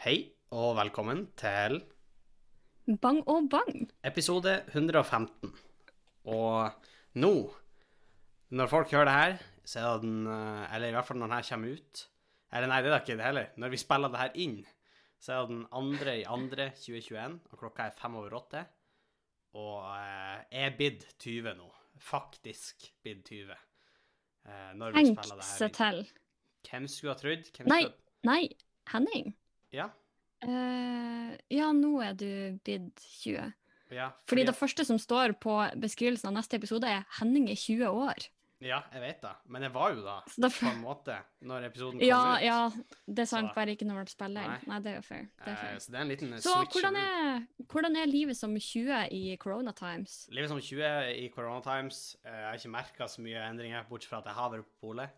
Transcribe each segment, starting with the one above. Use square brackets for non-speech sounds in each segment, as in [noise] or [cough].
Hei og velkommen til Bang og bang. episode 115. Og nå, når folk hører det her, så er det den eh, Eller i hvert fall når den her kommer ut Eller nei, det er da ikke det heller. Når vi spiller det her inn, så er det den andre i andre 2021, og klokka er fem over åtte. Og eh, jeg er bidd 20 nå. Faktisk bidd 20. Eh, når vi Tenk spiller det her seg inn. til. Hvem skulle ha trodd? Hvem Nei, skulle... nei, Henning. Ja. Uh, ja, nå er du blitt 20. ja Fordi det første som står på beskrivelsen av neste episode, er 'Henning er 20 år'. Ja, jeg vet det. Men jeg var jo da, Så da på en måte, når episoden kom ja, ut. ja, det er sant, Så- bare ikke når du spiller. Nei. Nei, det er jo fair. Det er Eh, fair. Så det er en liten Så switch. hvordan er, hvordan er livet som 20 i corona times? Livet som 20 i Corona Times. eh, Jeg har ikke merka så mye endringer, bortsett fra at jeg har vært på polet.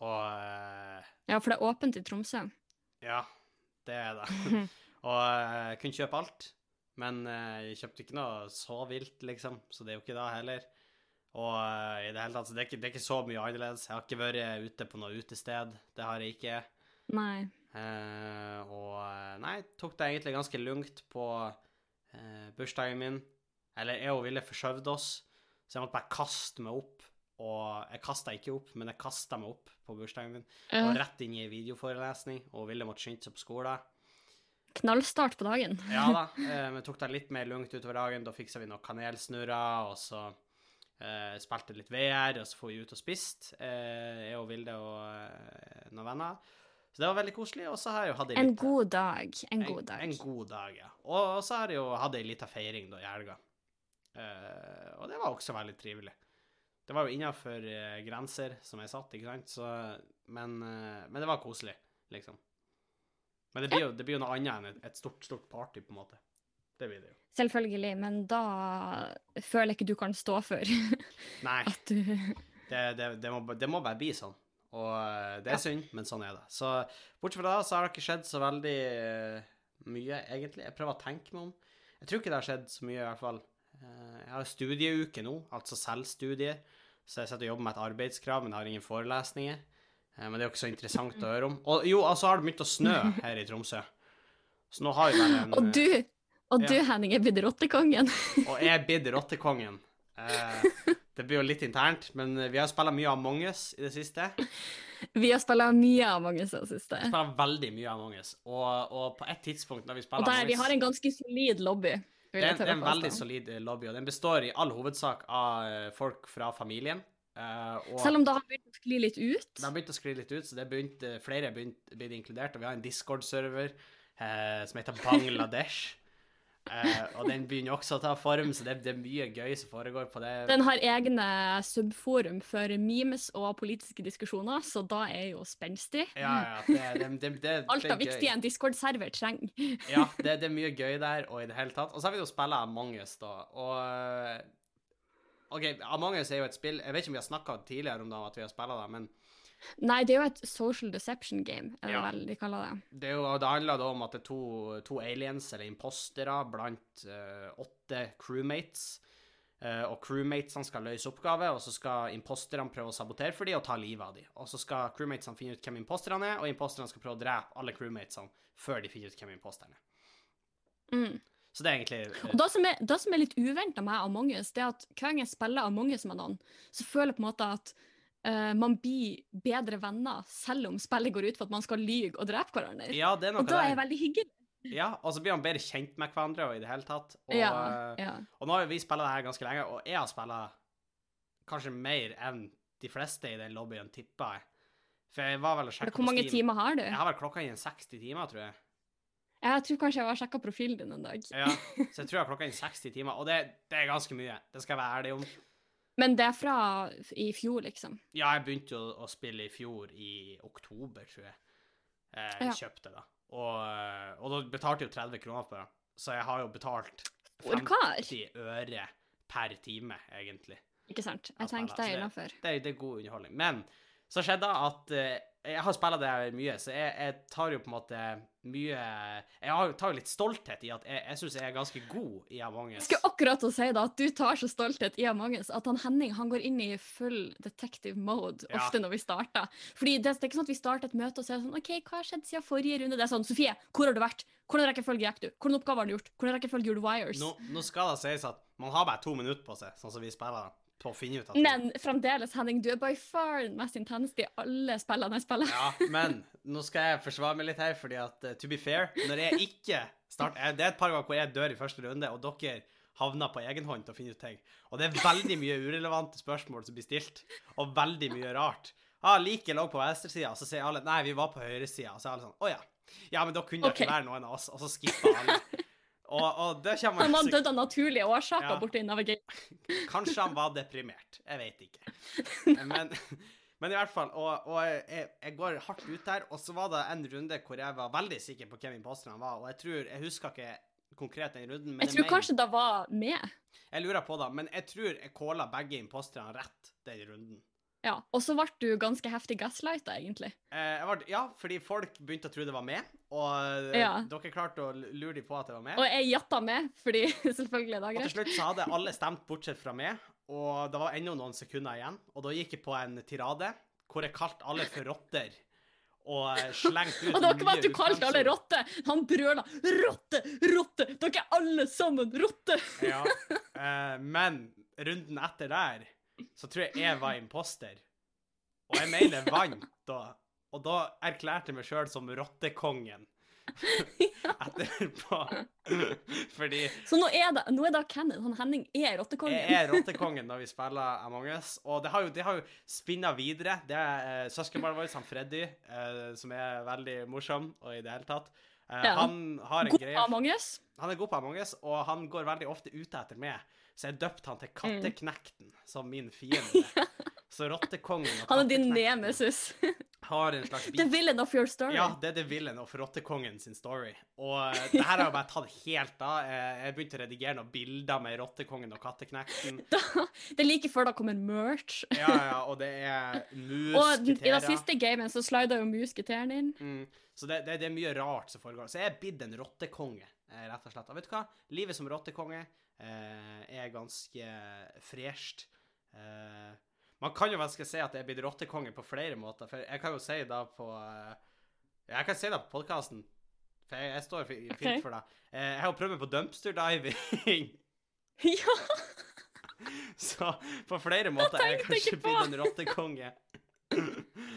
Og eh, Ja, for det er åpent i Tromsø. ja, det er det. [laughs] [laughs] og eh, jeg kunne kjøpe alt, men eh, jeg kjøpte ikke noe så vilt, liksom. Så det er jo ikke det heller. Og eh, i det hele tatt, så det er, ikke, det er ikke så mye annerledes. Jeg har ikke vært ute på noe utested. Det har jeg ikke. Nei. Eh, og eh, nei, tok det egentlig ganske lugnt på eh, bursdagen min. Eller jeg og Ville forskjøvde oss, så jeg måtte bare kaste meg opp. Og jeg kasta ikke opp, men jeg kasta meg opp på bursdagen min. Og Eh, rett inn i en videoforelesning, og Ville måtte skynde seg på skolen. knallstart på dagen. Ja da, [laughs] eh, men tok det litt mer lugnt utover dagen. Da fiksa vi noen kanelsnurrer, og så eh, spilte litt VR, og så får vi ut og spist, eh, jeg og Vilde og eh, noen venner. Så det var veldig koselig, og så har jeg jo hatt En lita- god dag. En god dag. En god dag, ja. Og så har jeg jo hatt ei lita feiring da i helga. Eh, og det var også veldig trivelig. Det var jo innafor grenser som jeg satt, ikke sant, så men, eh, men det var koselig, liksom. Men det blir, jo, det blir jo noe annet enn et, et stort, stort party, på en måte. Det blir det jo. Selvfølgelig, men da føler jeg ikke du kan stå for [laughs] Nei, at du det, det, det, må, det må bare bli sånn. Og eh, det er synd, men sånn er det. Så bortsett fra det, så har det ikke skjedd så veldig eh, mye, egentlig. Jeg prøver å tenke meg om. Jeg tror ikke det har skjedd så mye, i hvert fall. Eh, Jeg har studieuke nå, altså selvstudie, Så jeg sitter og jobber med et arbeidskrav, men har ingen forelesninger. Eh, Men det er jo ikke så interessant å høre om. Og jo, altså har det begynt å snø her i Tromsø. Så nå har vi bare en Og du, og du Ja. Henning, er blitt rottekongen. [laughs] Og jeg er blitt rottekongen. Eh, det blir jo litt internt, men vi har spilla mye Among us i det siste. Vi har spilla mye Among us i det siste. Vi spiller veldig mye Among us, og, og på et tidspunkt når vi spiller Og der, Among Us har en ganske solid lobby. Det, er, det er en veldig solid eh, lobby, og den består i all hovedsak av eh, folk fra familien. og Selv om det har begynt å skli litt ut. Det har begynt å skli litt ut, så det begynt, flere er begynt, blitt inkludert. Og vi har en Discord-server eh, som heter Bangladesh. Eh, og den begynner også å ta form, så det, det er mye gøy som foregår på det. Den har egne subforum for memes og politiske diskusjoner, så da er jo spenstig. Ja, ja, det, det, det, det, Alt av viktig en Discord-server trenger. Ja, det, det er mye gøy der, og i det hele tatt. Og så har vi jo spilla Among us, da. Og eh, OK, Among us er jo et spill Jeg vet ikke om vi har snakka tidligere om det, at vi har spilla det, men Nei, det er jo et social deception game, er det Ja. vel de kaller det. det, jo, det handler da om at det er to, to aliens, eller impostere, blant uh, åtte crewmates. Uh, og crewmatesene skal løse oppgaver, og så skal imposterne prøve å sabotere for dem og ta livet av dem. Og så skal crewmatesene finne ut hvem imposterne er, og imposterne skal prøve å drepe alle crewmatesene før de finner ut hvem imposterne er. Mm. Så det er egentlig uh, Og det som er, det som er litt uventa med Among us, det er at hver gang jeg spiller Among us med noen, så føler jeg på en måte at eh, man blir bedre venner selv om spillet går ut for at man skal lyge og drepe hverandre. Ja, det er noe og da er det veldig hyggelig. Ja, og så blir man bedre kjent med hverandre og i det hele tatt. Og, Ja, eh, ja. og nå har vi spilt det her ganske lenge, og jeg har spilt kanskje mer enn de fleste i den lobbyen, tipper jeg. For jeg var vel og sjekka Hvor mange timer har du? Jeg har vel klokka inn 60 timer, tror jeg. Jeg tror kanskje jeg har sjekka profilen din en dag. Ja, [laughs] Så jeg tror jeg har klokka inn 60 timer, og det, det er ganske mye. Det skal jeg være ærlig om. Men det er fra i fjor, liksom. Ja, jeg begynte jo å spille i fjor, i oktober, tror jeg. Jeg Ja. kjøpte det. Og, eh, og da betalte jeg jo 30 kroner for det, så jeg har jo betalt 50 øre per time, egentlig. Ikke sant? Jeg tenkte det er innafor. Det, det er god underholdning. Men så skjedde at eh, jeg har spilt det her mye, så jeg, jeg tar jo på en måte mye Jeg tar jo litt stolthet i at jeg, jeg syns jeg er ganske god i Among us. Jeg skulle akkurat å si da, at du tar så stolthet i Among us at han Henning han går inn i full detective mode Ja. ofte når vi starter. Fordi det, det er ikke sånn at vi starter et møte og sier sånn OK, hva har skjedd siden forrige runde? Det er sånn Sofie, hvor har du vært? Hvordan rekkefølge gikk du? Hvordan oppgave har du gjort? Hvordan rekkefølge gjorde du wires? Nå, nå skal det sies at man har bare to minutter på seg, sånn som vi spiller, på å finne ut at Men fremdeles, Henning, du er by far den mest intense i alle spillene jeg spiller. Ja, men nå skal jeg forsvare meg litt her, fordi at uh, to be fair, når jeg ikke starter Det er et par ganger hvor jeg dør i første runde, og dere havner på egen hånd til å finne ut ting. Og det er veldig mye urelevante spørsmål som blir stilt, og veldig mye rart. Ah, like lå på venstresida, så sier alle nei, vi var på høyresida. Så er alle sånn å ja. Ja, men da kunne det okay. ikke være noen av oss. Og så skipper alle. Og, og det kommer Han var dødd av naturlige årsaker Ja. borte i Navigate. Kanskje han var deprimert. Jeg vet ikke. [laughs] Men, men i hvert fall. Og, og jeg, jeg går hardt ut der. Og så var det en runde hvor jeg var veldig sikker på hvem imposterne var. Og jeg tror Jeg husker ikke konkret den runden, men Jeg tror mener- kanskje det var med. jeg lurer på det. Men jeg tror jeg calla begge imposterne rett den runden. Ja, Og så ble du ganske heftig gaslighta, egentlig. Eh, jeg var, ja, fordi folk begynte å tro det var meg, og eh, Ja. dere klarte å lure dem på at det var meg. Og jeg jatta med, fordi [laughs] selvfølgelig er det Og til slutt så hadde alle stemt bortsett fra meg, og det var ennå noen sekunder igjen. Og da gikk jeg på en tirade hvor jeg kalte alle for rotter. Og eh, slengte ut [laughs] Og det var ikke bare at du mye kalte alle rotter! Han brøla 'rotte, rotte'! Dere er alle sammen rotter! [laughs] Ja. eh, men runden etter der så tror jeg jeg var imposter. Og jeg mener jeg vant da. Og da erklærte jeg meg sjøl som rottekongen. [laughs] Etterpå. [laughs] Fordi Så nå er det, nå er det Kenneth. Han Henning er rottekongen. Jeg er rottekongen når vi spiller Among us, og det har jo, det har jo spinna videre. Det er uh, søskenbarnet vårt, han Freddy, eh, som er veldig morsom og i det hele tatt. Eh, Ja. Han har en God greie Among us. Han er god på Among us, og han går veldig ofte ute etter meg. Så jeg døpte han til Katteknekten, som min fiende. [laughs] Så rottekongen Han er din nemesis. har en slags [laughs] The villain of your story. ja, det er The Villain of Rottekongen sin story. Og eh, det her har jeg bare tatt helt av. Eh, Jeg begynte å redigere noen bilder med Rottekongen og Katteknekten. [laughs] Da, det er like før det kommer merch. Ja, ja, og det er musketerer. [laughs] Og i den siste gamen så slida jo musketeren inn. Mm. Så det, det, det er mye rart som foregår. Så jeg er blitt en rottekonge, eh, rett og slett. Og vet du hva? Livet som rottekonge eh, er ganske fresht. Eh, man kan jo vanskelig si at jeg er blitt rottekonge på flere måter, for jeg kan jo si det på eh, Jeg kan si det på podkasten, for jeg, jeg står fint okay. for det. Eh, jeg har prøvd meg på dumpster diving. [laughs] Ja, [laughs] Så på flere måter er jeg kanskje blitt en rottekonge. [laughs]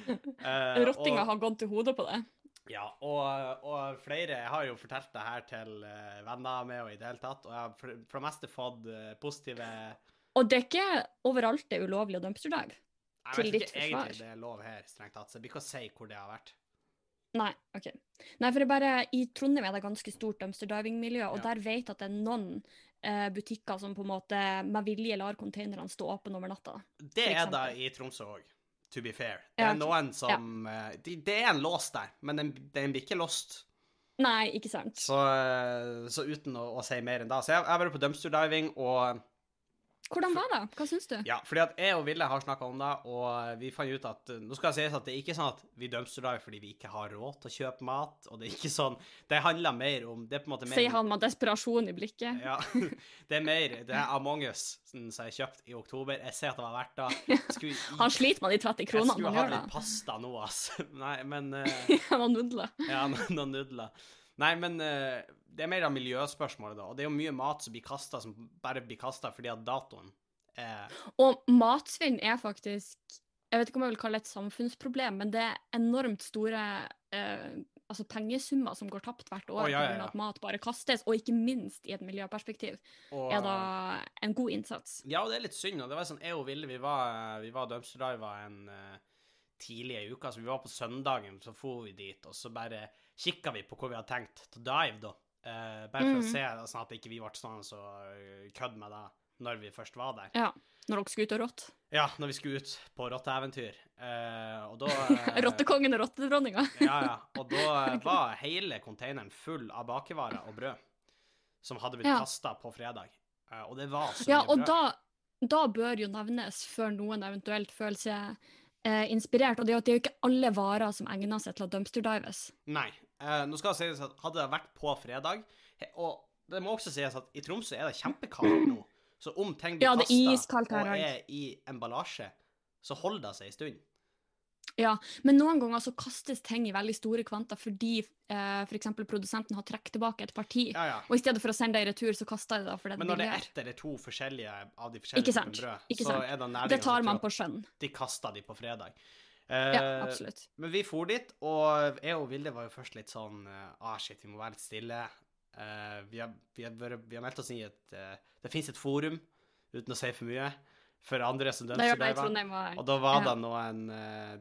Eh, Rottinga og- har gått til hodet på det. Ja, og, og flere Jeg har jo fortalt det her til venner meg og i det hele tatt, og jeg har for, for det meste fått positive Og det er ikke overalt det er ulovlig å dumpsterdive. Jeg Til vet ikke egentlig det er lov her, strengt tatt, så jeg blir ikke å si hvor det har vært. Nei, OK. Nei, for det er bare I Trondheim er det ganske stort dumpsterdiving-miljø, og Ja. der vet at det er noen eh, butikker som på en måte med vilje lar containerne stå åpne over natta. Det er det i Tromsø òg, to be fair. Det Ja, er noen som ja. de, Det er en lås der, men den, den blir ikke låst. Nei, ikke sant. Så, eh, så uten å, å si mer enn det. Så jeg jeg har vært på dumpsterdiving, og Hvordan var det? Hva syns du? Ja, fordi at jeg og Ville har snakka om det, og vi fant ut at Nå skal det sies at det er ikke sånn at vi dumpsterdiver fordi vi ikke har råd til å kjøpe mat, og det er ikke sånn Det handler mer om Det er på en måte mer Sier han med desperasjon i blikket. Ja. [laughs] Det er mer Det er Among us som jeg kjøpte i oktober. Jeg ser at det var verdt det. [laughs] Skulle- Han sliter med de 30 Jeg skulle ha litt pasta nå, ass. Nei, men [laughs] uh... Noen nudler. Ja, noen nudler. Nei, men eh, det er mer av miljøspørsmålet, da. Og det er jo mye mat som blir kasta, som bare blir kasta fordi at datoen er Og matsvinn er faktisk Jeg vet ikke om jeg vil kalle det et samfunnsproblem, men det er enormt store eh, altså pengesummer som går tapt hvert år oh, ja, ja, pga. ja. at mat bare kastes, og ikke minst i et miljøperspektiv, og, er da en god innsats. Ja, og det er litt synd. og det var sånn, Jeg og Ville vi var, vi var dumpsterdiva en uh, tidlig i uka, så vi var på søndagen, så for vi dit, og så bare kikka vi på hvor vi hadde tenkt til dive, da. Eh, bare for Mm. å se, sånn at ikke vi ble sånn så uh, kødd med det når vi først var der. Ja, når dere skulle ut og rotte. Ja, når vi skulle ut på rotteeventyr. Eh, og da [laughs] eh, Rottekongen og rottedronninga. [laughs] Ja, ja. Og da eh, [laughs] var hele containeren full av bakevarer og brød som hadde blitt Ja. kasta på fredag. Eh, og det var så Ja, mye og brød. da, da bør jo nevnes, før noen eventuelt føler seg eh, inspirert. Og det er jo ikke alle varer som egner seg til å dumpster-dives. Nei. Eh, nå skal det sies at hadde det vært på fredag Og det må også sies at i Tromsø er det kjempekaldt nå. Så om ting blir Ja, kasta og er i emballasje, så holder det seg en stund. Ja, men noen ganger så kastes ting i veldig store kvanta fordi eh, f.eks. produsenten har trukket tilbake et parti. Ja, ja. Og i stedet for å sende det i retur, så kaster de det fordi det Men når det er ett eller to forskjellige av de forskjellige brød, så er det næringa Det tar man på at skjønn. de kaster de på fredag. Ja, Eh, absolutt. Men vi for dit, og jeg og Vilde var jo først litt sånn eh, Ah, shit, vi må være litt stille. Eh, vi, har, vi, har, vi har meldt oss inn i et Det fins et forum, uten å si for mye, for andre som dumpsterdiver. Og da var Ja. det noen,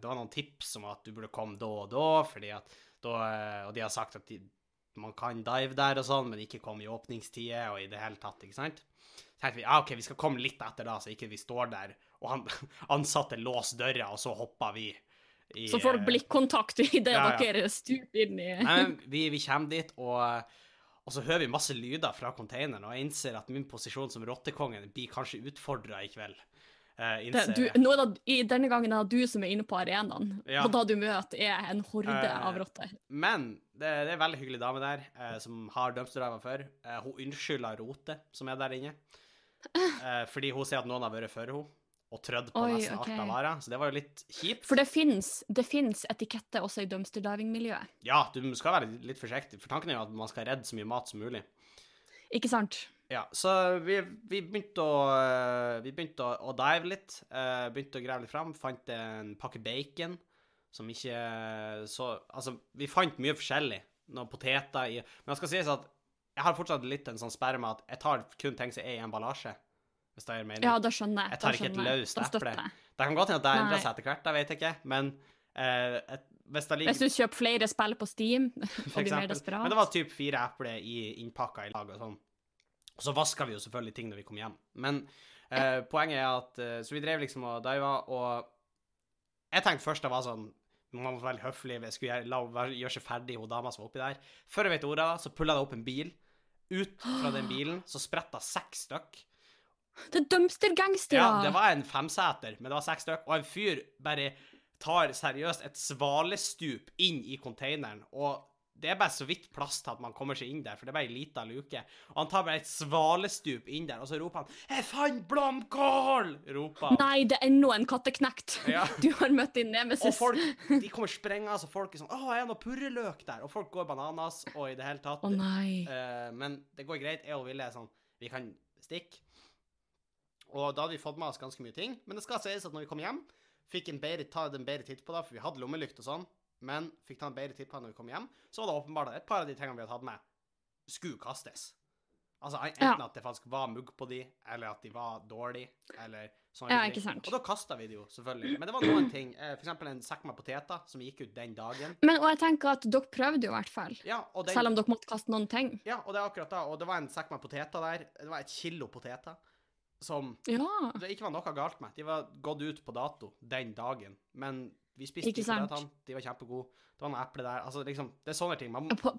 det var noen tips om at du burde komme da og da, fordi at da, og de har sagt at de, man kan dive der og sånn, men ikke komme i åpningstider og i det hele tatt, ikke sant? Så tenkte vi ja, OK, vi skal komme litt etter da, så ikke vi står der, og han [laughs] ansatte låst døra, og så hoppa vi i Så folk eh, blikkontakt idet Ja, ja. dere stuper inn i Nei, [laughs] vi, vi kommer dit, og, og så hører vi masse lyder fra containeren, og jeg innser at min posisjon som rottekongen blir kanskje utfordra i kveld. Eh, det, du, nå er det, i, Denne gangen er det du som er inne på arenaen, Ja. og da du møter er en horde uh, av rotter. Men det, det er en veldig hyggelig dame der, uh, som har dumpsterdriver før. Hun unnskylder rotet som er der inne, [laughs] fordi hun sier at noen har vært før henne og trødd på Oi, nesten okay. alt av været. så det var jo litt kjipt. For det fins etiketter også i dumpster-diving-miljøet, Ja, du skal være litt forsiktig, for tanken er jo at man skal redde så mye mat som mulig. ikke sant? Ja, så vi, vi begynte å eh, Vi begynte å, å dive litt. eh, begynte å grave litt fram. Fant en pakke bacon som ikke så Altså, vi fant mye forskjellig. Noen poteter i Men det skal sies at jeg har fortsatt litt en sånn sperre med at jeg tar kun ting som er i emballasje. Hvis det gir mening. Ja, da skjønner jeg. Jeg tar ikke et løst eple. Det kan godt hende at det endrer seg etter hvert, det vet jeg ikke, men eh, et, hvis ligger Hvis du kjøper flere spill på Steam [laughs] og blir mer desperat Men det var typ fire epler i innpakka i lag og sånn. Og så vaska vi jo selvfølgelig ting når vi kom hjem. Men eh, poenget er at eh, Så vi drev liksom og diva, og jeg tenkte først det var sånn Man var veldig høflig, jeg skulle gjøre, la gjøre seg ferdig, hun dama som var oppi der. Før jeg vet ordet, av så pulla det opp en bil. Ut fra den [gasps] bilen så spretta seks stykk. Det er dumpster-gangstere! Ja, det var en femseter, men det var seks stykker. Og en fyr bare tar seriøst et svalestup inn i konteineren, Og det er bare så vidt plass til at man kommer seg inn der, for det er bare ei lita luke. Og han tar bare et svalestup inn der, og så roper han 'Jeg fant blomkål!' roper han. Nei, det er ennå en katteknekt. Ja. [laughs] Du har møtt din nemesis. Og folk de kommer sprengende, og folk er sånn 'Å, er det noe purreløk der?' Og folk går bananas, og i det hele tatt Å nei. Uh, men det går greit. Jeg og Ville er sånn Vi kan stikke. Og da hadde vi fått med oss ganske mye ting. Men det skal sies at når vi kom hjem, fikk en bedre, ta en bedre titt på det, for vi hadde lommelykt og sånn. Men fikk ta en bedre titt på det når vi kom hjem, så var det åpenbart at et par av de tingene vi hadde hatt med, skulle kastes. Altså enten Ja. at det faktisk var mugg på de, eller at de var dårlige, eller sånne Ja, ting. Og da kasta vi det jo, selvfølgelig. Men det var noen ting, F.eks. for eksempel en sekk med poteter som gikk ut den dagen. Men og jeg tenker at dere prøvde jo i hvert fall. Ja, den, Selv om dere måtte kaste noen ting. ja, og det er akkurat da. Og det var en sekk med poteter der. Det var et kilo poteter som Ja. det ikke var noe galt med. De var gått ut på dato den dagen. Men vi spiste Ikke de det. De var kjempegode. Det var noe eple der. Altså, liksom, det er sånne ting. Man, På,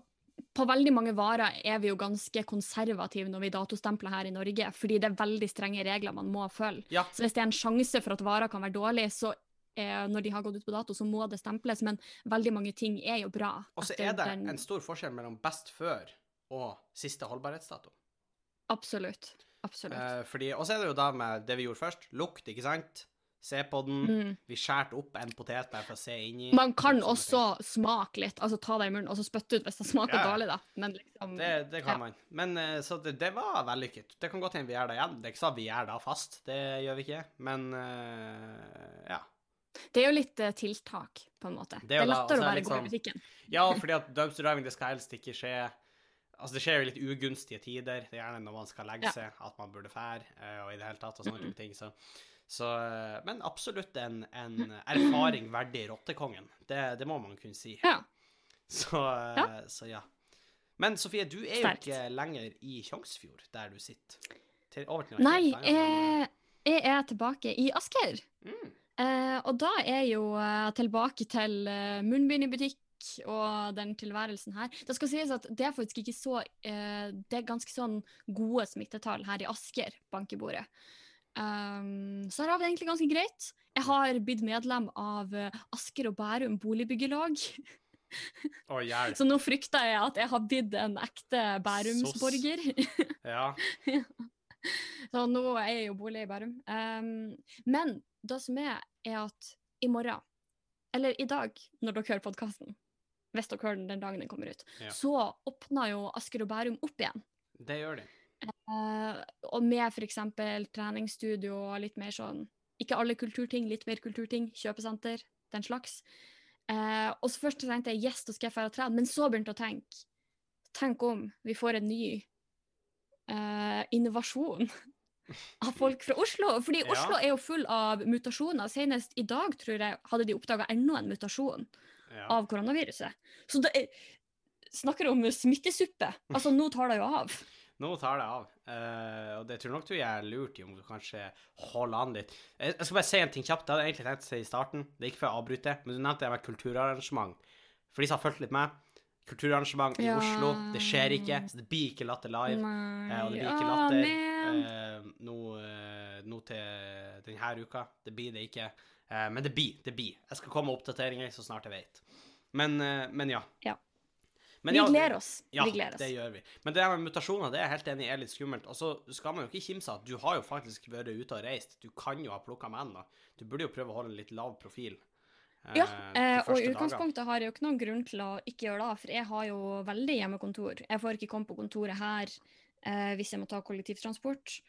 på veldig mange varer er vi jo ganske konservative når vi datostempler her i Norge, fordi det er veldig strenge regler man må følge. ja, Så hvis det er en sjanse for at varer kan være dårlige, så eh, når de har gått ut på dato, så må det stemples. Men veldig mange ting er jo bra. og så er det den- en stor forskjell mellom best før og siste holdbarhetsdato. Absolutt. Absolutt. Eh, fordi, og så er det jo da med det vi gjorde først. Lukt, ikke sant? Se på den. Mm. Vi skjærte opp en potet bare for å se inni. Man kan også smake litt, altså ta det i munnen og så spytte ut hvis det smaker Ja, dårlig, da. Men liksom Det, det kan Ja. man. Men eh, så det, det var vellykket. Det kan godt hende vi gjør det igjen. Det er ikke sånn vi gjør det fast, det gjør vi ikke. Men eh, ja. Det er jo litt uh, tiltak, på en måte. Det Det er lettere da- lettere og så å er være god i liksom- butikken. Ja, fordi at dumpster driving, det skal helst ikke skje Altså, det skjer jo litt ugunstige tider. Det er gjerne når man skal legge Ja. seg, at man burde fære, eh, og i det hele tatt, og sånne type ting. Så, så eh, Men absolutt en, en erfaring verdig rottekongen. Det, det må man kunne si. Ja. Så, ja. så ja. Men Sofie, du er Sterkt. jo ikke lenger i Tjongsfjord, der du sitter. Til, Nei, ja, jeg, jeg er tilbake i Asker. mm, Eh, og da er jeg jo eh, tilbake til eh, munnbind i butikk og den tilværelsen her. Det skal sies at det er faktisk ikke så eh, Det er ganske sånn gode smittetall her i Asker, bank i bordet. Um, så her har vi det egentlig ganske greit. Jeg har blitt medlem av eh, Asker og Bærum boligbyggelag. [laughs] Oh. Så nå frykter jeg at jeg har blitt en ekte Bærumsborger. [laughs] Ja. Så nå er jeg jo bolig i Bærum. Um, men det som er, er at i morgen, eller i dag, når dere hører podkasten, hvis dere hører den den dagen den kommer ut, Ja. så åpner jo Asker og Bærum opp igjen. Det gjør de. Uh, og med f.eks. treningsstudio og litt mer sånn Ikke alle kulturting, litt mer kulturting. Kjøpesenter, den slags. Uh, og så først tenkte jeg yes, da skal jeg dra og trene, men så begynte jeg å tenke Tenk om vi får en ny uh, innovasjon av folk fra Oslo. Fordi Ja. Oslo er jo full av mutasjoner. Senest i dag, tror jeg, hadde de oppdaga enda en mutasjon Ja. av koronaviruset. Så er, snakker om smittesuppe. Altså, nå tar det jo av. [laughs] Nå tar det av. Uh, og det tror nok du gjør lurt i om du kanskje holder an litt. Jeg, jeg skal bare si en ting kjapt. Det hadde jeg egentlig tenkt å si i starten. Det er ikke for å avbryte, men du nevnte det med kulturarrangement. For de som har fulgt litt med. Kulturarrangement i Ja. Oslo, det skjer ikke. Så det blir ikke Latter live. Eh, og det blir ikke latter eh, nå, eh, nå til denne uka. Det blir det ikke. Eh, men det blir. Det blir. Jeg skal komme med oppdateringer så snart jeg vet. Men, eh, men ja. Ja. Men vi ja, gleder oss. Ja, vi gleder oss. det gjør vi. Men det der med mutasjoner, det er jeg helt enig i er litt skummelt. Og så skal man jo ikke kimse at du har jo faktisk vært ute og reist. Du kan jo ha plukka med ennå. Du burde jo prøve å holde en litt lav profil. eh, Ja, eh, og i utgangspunktet utgangspunktet har jeg jo ikke noen grunn til å ikke gjøre det, for jeg har jo veldig hjemmekontor. Jeg får ikke komme på kontoret her eh, hvis jeg må ta kollektivtransport.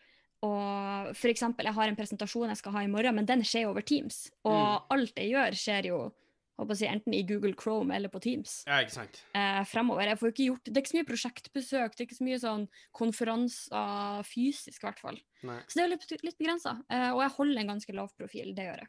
Og for eksempel, jeg har en presentasjon jeg skal ha i morgen, men den skjer over Teams. Og Mm. alt jeg gjør, skjer jo jeg enten i Google Chrome eller på Teams Ja, ikke sant. eh, fremover. Jeg får ikke gjort, Det er ikke så mye prosjektbesøk, det er ikke så mye sånn konferanser fysisk, i hvert fall. Nei. Så det er jo litt, litt begrensa. Eh, og jeg holder en ganske lav profil, det gjør jeg.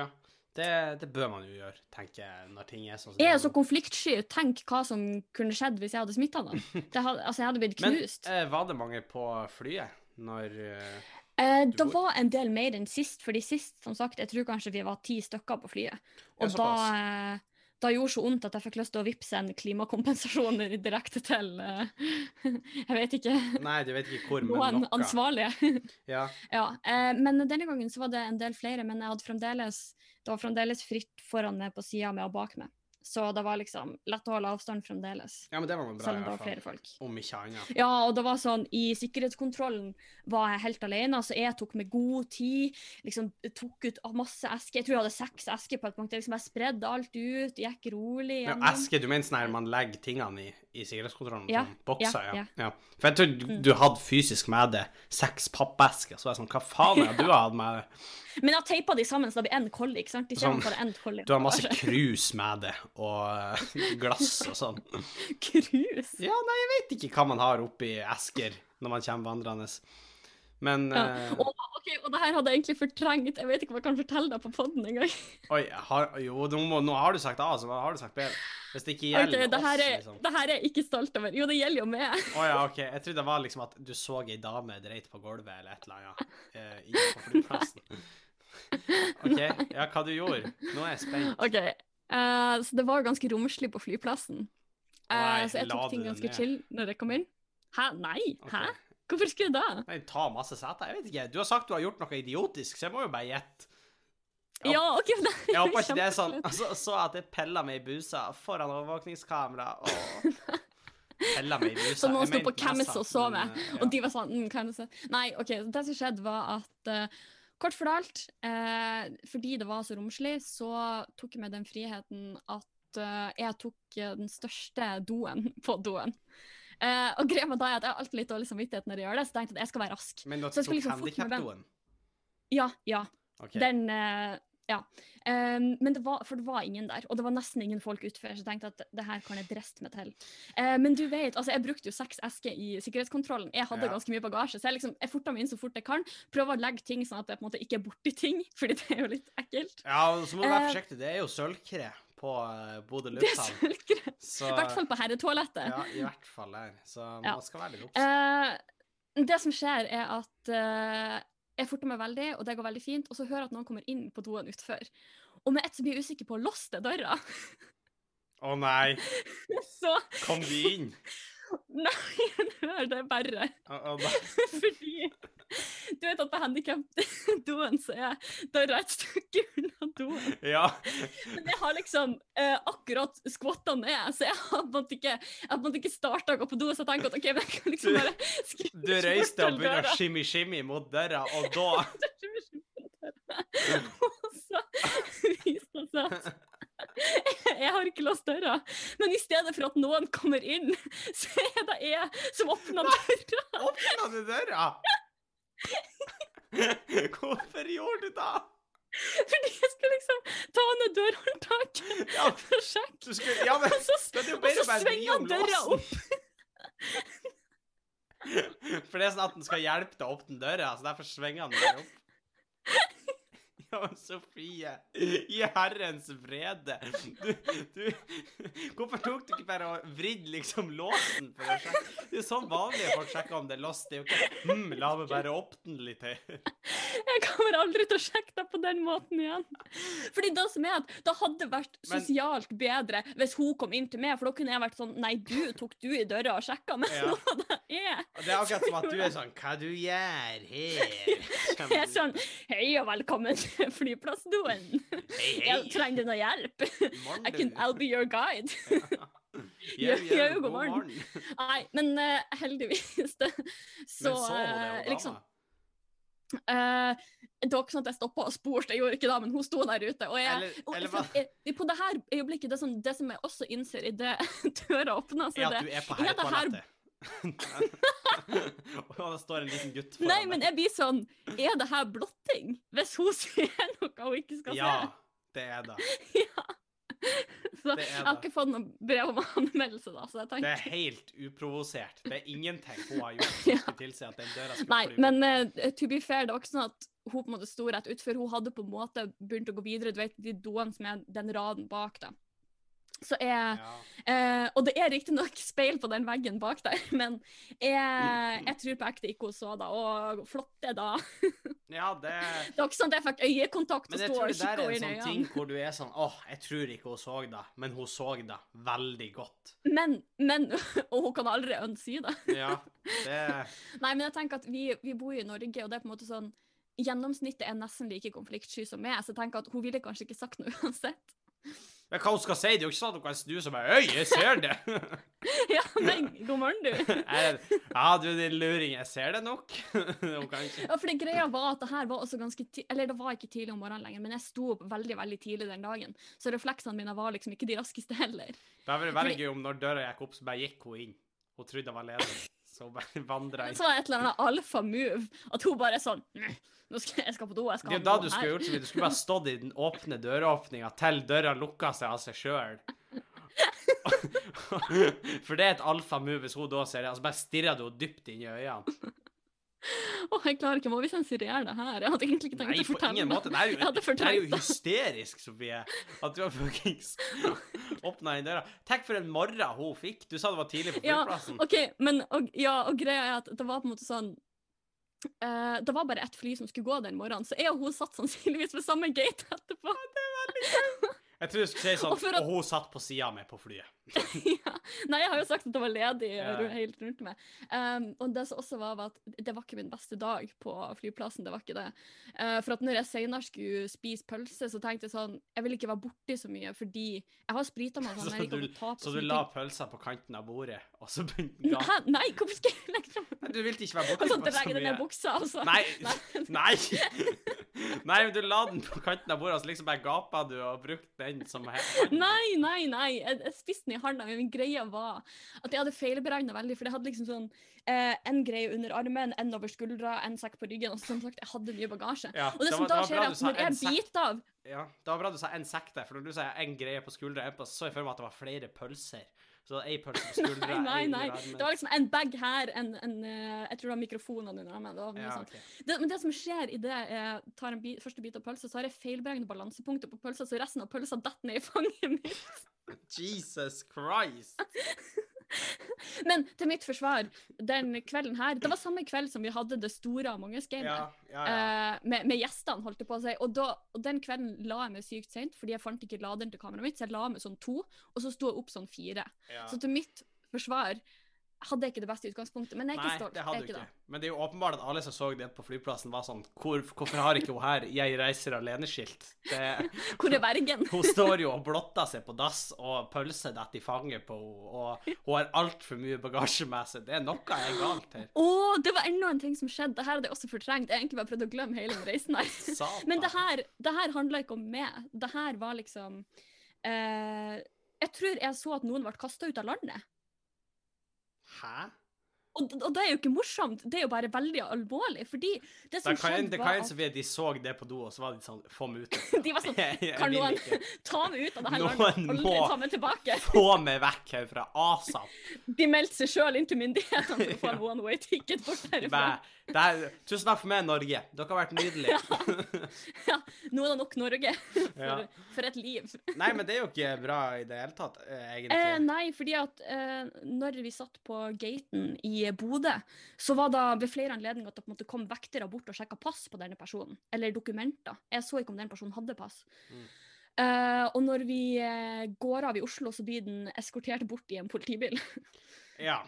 Ja. Det, det bør man jo gjøre, tenker jeg, når ting er sånn Jeg er så konfliktsky. Tenk hva som kunne skjedd hvis jeg hadde smitta [laughs] noen. Hadde, altså, jeg hadde blitt Men knust. eh, var det mange på flyet når eh, Eh, det var en del mer enn sist, fordi sist, som sagt, jeg tror kanskje vi var ti stykker på flyet. Ja, Og da, såpass. eh, da gjorde så vondt at jeg fikk lyst til å vippse en klimakompensasjon [laughs] direkte til eh, [laughs] Jeg vet ikke. Nei, du vet ikke hvor, men Noen noe. ansvarlige. [laughs] Ja. ja, eh, men denne gangen så var det en del flere, men jeg hadde fremdeles, det var fremdeles fritt foran meg på sida med og bak meg. Så det var liksom lett å holde avstand fremdeles, ja, men det var bra, selv om det var flere folk. Om ikke annet. Ja, og det var sånn, i sikkerhetskontrollen var jeg helt alene, så jeg tok med god tid, liksom tok ut masse esker. Jeg tror jeg hadde seks esker på et punkt. Jeg liksom jeg spredde alt ut, gikk rolig Ja, gjennom. eske, du mener sånn man legger tingene i, i sikkerhetskontrollen? Ja, Sånn bokser, ja, ja, ja. For jeg trodde du, du hadde fysisk med deg seks pappesker, så jeg sånn, hva faen er det du har hatt med deg? [laughs] Men jeg har teipa de sammen, så det blir én kolli, ikke sant? Sånn. Du har masse [laughs] krus med deg, og eh, [laughs] glass og sånn. Krus. Ja, nei, jeg vet ikke hva man har oppi esker når man kommer vandrende. Men Ja. eh, Og, ok, og det her hadde jeg egentlig fortrengt. Jeg vet ikke om jeg kan fortelle det på poden engang. Oi, har, jo, nå, må, nå har du sagt A, så har du sagt B? Hvis det ikke Okay, gjelder det, her oss, er, liksom. det her er jeg ikke stolt over. Jo, det gjelder jo meg. Å ja, OK. Jeg trodde det var liksom at du så ei dame dreit på gulvet eller et eller annet eh, inne på flyplassen. [laughs] OK. Ja, hva du gjorde? Nå er jeg spent. Ok, Uh, så det var ganske romslig på flyplassen. Uh, Nei, så jeg tok ting ganske ned? chill når jeg kom inn. Hæ? Nei? Okay. Hæ? Hvorfor skulle jeg da? Nei, ta masse seter. Jeg vet ikke. Du har sagt du har gjort noe idiotisk, så jeg må jo bare gjette. Ja. Ja, ok, det [laughs] Jeg håper ikke det er sånn altså, Så at jeg pilla meg i busa foran overvåkningskamera og [laughs] Pilla meg i busa. Så noen sto på Camis og så men, eh, og de var sånn mm, kan jeg se? Nei, ok, det som skjedde var at uh, Kort fortalt, eh, fordi det var så romslig, så tok jeg meg den friheten at uh, jeg tok den største doen på doen. Uh, og greia med det er at jeg har alltid litt dårlig samvittighet når jeg gjør det, så jeg tenkte at jeg skal være rask. Men du tok skulle liksom handikapdoen? Ja, ja. OK. Den eh, Ja. Um, men det var, for det var ingen der, og det var nesten ingen folk utfor, så jeg tenkte at det her kan jeg driste meg til. Uh, men du vet, altså jeg brukte jo seks esker i sikkerhetskontrollen. Jeg hadde Ja. ganske mye bagasje, så jeg liksom, jeg forta meg inn så fort jeg kan. Prøver å legge ting sånn at jeg på en måte ikke er borti ting, [laughs] fordi det er jo litt ekkelt. Ja, og så må du være Eh, forsiktig. Det er jo sølvkre på Bodø lufthavn. Så I hvert fall på herretoalettet. Ja, i hvert fall der. Så Ja. skal være litt obs. Uh, det som skjer, er at jeg forter meg veldig, og det går veldig fint, og så hører jeg at noen kommer inn på doen utfor. Og med ett så blir jeg usikker på å låse døra. Å nei, [laughs] så kom vi inn? [laughs] Nei, hør [laughs] det bare. Oh, oh. Fordi [laughs] Du vet at på handikap-doen så er døra et stykke unna doen. Ja. Men jeg har liksom eh, akkurat skvatta ned, så jeg har på en måte ikke, ikke starta å gå på do. Så jeg tenker at OK, men jeg kan liksom Du- bare [laughs] skru Du reiste og begynte å shimmy-shimmy [laughs] mot døra, og da Og så viste det seg at jeg har ikke låst døra, men i stedet for at noen kommer inn, så er det jeg som åpner døra. åpna du døra! [laughs] Hvorfor gjorde du det? Fordi jeg skulle liksom ta ned dørhåndtaket [laughs] Ja, for å sjekke. du skulle Ja, men Og så, så om døra opp. [laughs] For det er sånn at den skal hjelpe deg opp den døra, så derfor svinger den døra opp. [laughs] Sofie, i herrens vrede. Du, du Hvorfor tok du ikke bare og vridd liksom låsen for å? Det er sånn vanlige folk sjekker om det er låst. Det er jo ikke hm, la meg bare åpne litt høyere. Jeg kommer aldri til å sjekke deg på den måten igjen. Fordi det som er at det hadde vært sosialt bedre hvis hun kom inn til meg, for da kunne jeg vært sånn Nei, du tok du i døra og sjekka, men Ja. [laughs] nå det er Det er akkurat som at du er sånn Hva du gjør her? [laughs] jeg er sånn Hei og velkommen til flyplassdoen. Hei, hei. trenger du noe hjelp? Morgen, I can. I'll be your guide. [laughs] Ja. Ja, ja, god morgen. Nei, men uh, heldigvis det, Så, Men så det, eh, liksom eh, Det var ikke sånn at jeg stoppa og spurte, jeg gjorde ikke det, men hun sto der ute. Og jeg, Eller- og, eller for, jeg, på det her øyeblikket, det som, det som jeg også innser i det [laughs] døra åpner så Ja, er at det du er på her- [laughs] Og det står en liten gutt foran Nei, men jeg blir sånn Er det her blotting? Hvis hun [laughs] ser noe hun ikke skal Ja, det er det. se? Ja. [laughs] Så jeg har ikke fått noe brev om anmeldelse, da, så jeg tenker. Det er helt uprovosert. Det er ingenting hun har gjort [laughs] som skulle tilsi at den døra skulle Nei, fly men uh, to be fair, det var ikke sånn at hun på en måte sto rett utfor. Hun hadde på en måte begynt å gå videre. Du vet, de doene som er den raden bak, da. Så jeg Ja. eh, Og det er riktignok speil på den veggen bak der, [laughs] men jeg, jeg tror på ekte ikke hun så det. Og flotte da. [laughs] ja, det Det var ikke sånn at jeg fikk øyekontakt og Men jeg sto tror og det der er en sånn ting hvor du er sånn åh, jeg tror ikke hun så det, men hun så det veldig godt. Men, men [laughs] Og hun kan aldri ønske det. Ja, det Nei, men jeg tenker at vi, vi bor i Norge, og det er på en måte sånn Gjennomsnittet er nesten like konfliktsky som meg, så jeg tenker at hun ville kanskje ikke sagt noe uansett. Men hva hun skal si? Det er jo ikke sånn at hun kan snu seg og bare Øy, jeg ser det! [laughs] Ja, men god morgen, du. [laughs] Ja, du din luring, jeg ser det nok. [laughs] Hun kan ikke Ja, for det greia var at det her var også ganske tidlig Eller det var ikke tidlig om morgenen lenger, men jeg sto opp veldig veldig tidlig den dagen. Så refleksene mine var liksom ikke de raskeste heller. Det hadde vært veldig gøy om når døra gikk opp, så bare gikk hun inn. Hun trodde det var ledig, så bare [laughs] vandra jeg. så var det et eller annet alfa-move. At hun bare sånn nå skal jeg skal på do, jeg skal Det er jo da du skulle her». gjort så. Du skulle bare stått i den åpne døråpninga til døra lukka seg av seg sjøl. [laughs] For det er et alfa-move hvis hun da ser det. Altså bare stirrer du henne dypt inn i øynene. Åh, jeg klarer ikke, må vi sensurere det her? Jeg hadde egentlig ikke tenkt Nei, å fortelle. Det er jo, ingen måte. det er jo hysterisk, Sofie, at du har fuckings åpna den døra. Tenk for en morra hun fikk. Du sa det var tidlig på Ja, flyplassen. OK, men og, ja, og greia er at det var på en måte sånn Uh, Det var bare ett fly som skulle gå den morgenen, så jeg og hun satt sannsynligvis ved samme gate etterpå. Jeg tror du skulle si sånn Og at- Og hun satt på sida mi på flyet. [laughs] ja. Nei, jeg har jo sagt at det var ledig Ja. helt rundt meg. Um, og det som også var, var at det var ikke min beste dag på flyplassen. det var ikke det. Uh, for at når jeg senere skulle spise pølse, så tenkte jeg sånn Jeg vil ikke være borti så mye, fordi jeg har sprita meg. Så [laughs] Sånn, jeg du, å ta på så du la pølsa på kanten av bordet, og så begynte [laughs] den Hæ? Nei, hvorfor skal jeg legge den Du ville ikke være borti Altså, så dra den ned mye. buksa, altså? Nei, nei! Nei, men du la den på kanten av bordet, og så liksom bare gapa du og brukte den som helst. Nei, nei, nei. Jeg, jeg spiste den i handa, men greia var at jeg hadde feilberegna veldig. For jeg hadde liksom sånn eh, en greie under armen, en over skuldra, en sekk på ryggen. Og som sagt, jeg hadde mye bagasje. Ja, Og det det som da det skjer, er at når jeg biter av Ja, det var bra du sa en sekk der, for når du sier en greie på skuldra, så jeg føler meg at det var flere pølser. Så pølse på [laughs] skuldra, Nei, nei, nei. Det var liksom en bag her, en, en eh, Jeg tror det var mikrofonene under armen. Det ja, okay. det, men det som skjer idet jeg tar en bit, første bit av pølse, så har jeg feilberegnet balansepunktet på pølsa, så resten av pølsa detter ned i fanget mitt. [laughs] Jesus Christ! [laughs] [laughs] Men til mitt forsvar, den kvelden her Det var samme kveld som vi hadde det store Among us-gamet. Ja, ja, ja. uh, med, med gjestene, holdt jeg på å si. Og, da, og den kvelden la jeg meg sykt sent, fordi jeg fant ikke laderen til kameraet mitt, så jeg la meg sånn to, og så sto jeg opp sånn fire. Så til mitt forsvar hadde jeg ikke det beste utgangspunktet. Men jeg er ikke Nei, stolt. det hadde du ikke ikke. Men det er jo åpenbart at alle som så det på flyplassen, var sånn Hvor, Hvorfor har ikke hun her 'Jeg reiser alene'-skilt? Hvor [laughs] er Bergen? [laughs] Hun står jo og blotter seg på dass, og pølser detter i fanget på henne, og hun har altfor mye bagasje med seg. Det er noe er galt her. Å, det var enda en ting som skjedde. Det her hadde jeg også fortrengt. Jeg egentlig bare prøvd å glemme hele den reisen her. [laughs] Men det her, det her handla ikke om meg. Det her var liksom uh, Jeg tror jeg så at noen ble kasta ut av landet. Hæ? Og, og det er jo ikke morsomt, det er jo bare veldig alvorlig. Fordi det Det som kan skjedde, det var kan at de så det på do, og så var de sånn Få meg ut. [laughs] de var sånn [laughs] Kan noen [laughs] ta meg ut av det her landet? Aldri ta meg tilbake. Få meg vekk herfra. ASAP. De meldte seg sjøl inn til myndighetene for å få en Ja. one way ticket bort herfra. Det er, tusen takk for meg, Norge. Dere har vært nydelige. Ja, nå er det nok Norge for, for et liv. Nei, men det er jo ikke bra i det hele tatt, egentlig. Eh, nei, fordi at eh, når vi satt på gaten i Bodø, så var det ved flere anledninger at det på en måte kom vektere bort og sjekka pass på denne personen. Eller dokumenter. Jeg så ikke om den personen hadde pass. Mm. Uh, og når vi eh, går av i Oslo, så blir den eskortert bort i en politibil. [laughs] Ja.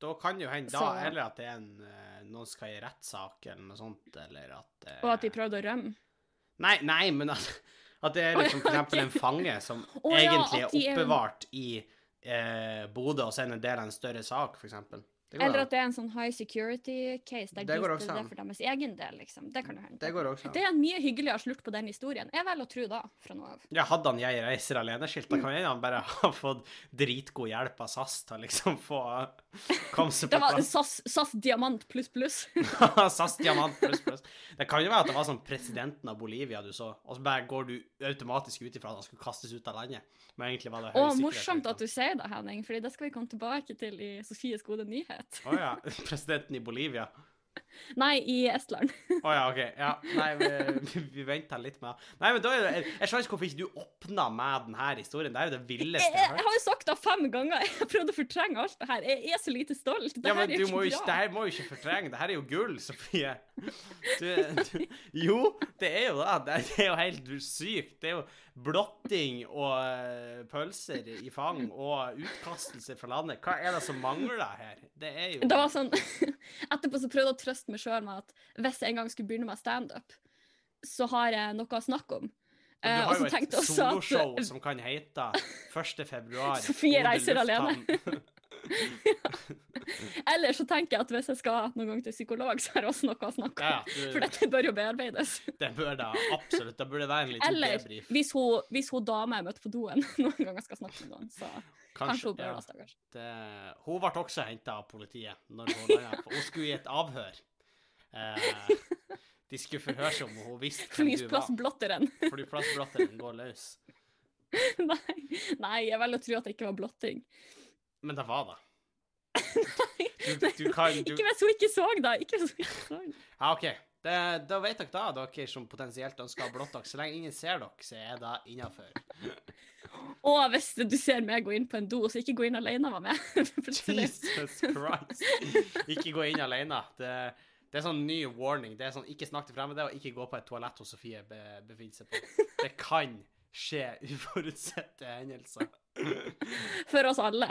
Da kan jo hende da, Så- eller at det er en, eh, noen skal i rettssak eller noe sånt, eller at og at de prøvde å rømme. Nei, nei, men at, at det er liksom eksempel en fange som oh, egentlig ja, er er er- oppbevart i eh, Bodø, og så er det en del av en større sak. Det går Eller at det er en sånn high security case der Det de går det for deres egen del, liksom. Det kan jo hende. Det går også. Det er en mye hyggeligere slutt på den historien. Jeg velger å tro da, fra nå av. Ja, hadde han 'Jeg reiser alene'-skilt, da kan hende han bare [laughs] ha fått dritgod hjelp av SAS til å liksom få Det var. SAS, SAS Diamant pluss pluss. [laughs] SAS Diamant pluss pluss. Det kan jo være at det var sånn presidenten av Bolivia du så, og så bare går du automatisk ut ifra at han skulle kastes ut av landet. Men egentlig var det høy sikkerhet morsomt at du sier det, Henning, fordi det skal vi komme tilbake til i Sofies gode nyhet. Å oh, ja. Presidenten i Bolivia. Nei, i Estland. Å ja, OK. Ja. Nei, vi, vi, venter litt med Nei, men da er det Jeg, skjønner ikke hvorfor ikke du åpna med denne historien. Det er jo det villeste jeg, har har jeg hørt. har jo sagt det fem ganger. Jeg har prøvd å fortrenge alt det her. Jeg er så lite stolt. Det Ja, her er jo ikke ikke, det bra. her må jo ikke fortrenge. Det her er jo gull, Sofie. Du, du, jo, det er jo det. Det er- det er jo helt sykt. Det er jo blotting og eh, pølser i fang og utkastelse fra landet. Hva er det som mangler her? Det er jo Det var sånn, [laughs] Etterpå så prøvde jeg å trøste meg sjøl med at hvis jeg en gang skulle begynne med standup, så har jeg noe å snakke om. Du Eh, har jo et soloshow at- som kan hete 1. februar. [laughs] Sofie reiser alene. [laughs] [laughs] Eller så tenker jeg at hvis jeg skal noen gang til psykolog, så har jeg også noe å snakke om. Ja, du- For dette bør jo bearbeides. Det bør da absolutt. Det burde være en liten Eller debrief. hvis hun, hvis hun dama jeg møtte på doen, noen ganger skal snakke med noen, så kanskje hun bør ja. kanskje. Det, hun ble også henta av politiet når hun landet på Hun skulle i et avhør. Eh, de skulle forhøre seg om hun visste hvem du var. Flyplassblotteren [laughs] går løs. [laughs] Nei, nei, jeg velger å tro at det ikke var blotting. Men det var det. Nei, [laughs] Du, du kan du, ikke hvis hun ikke så det. Ikke hvis hun ikke så det. Ja, OK. Det, da vet dere da, dere som potensielt ønsker å blotte dere. Så lenge ingen ser dere, så er det innafor. Og hvis du ser meg gå inn på en do, så ikke gå inn alene med [laughs] meg. Plutselig. Jesus Christ. Ikke gå inn alene. Det, det er sånn ny warning. Det er sånn ikke snakk til fremmede, og ikke gå på et toalett hos Sofie be, befinner seg på. Det kan skje uforutsette hendelser. For oss alle.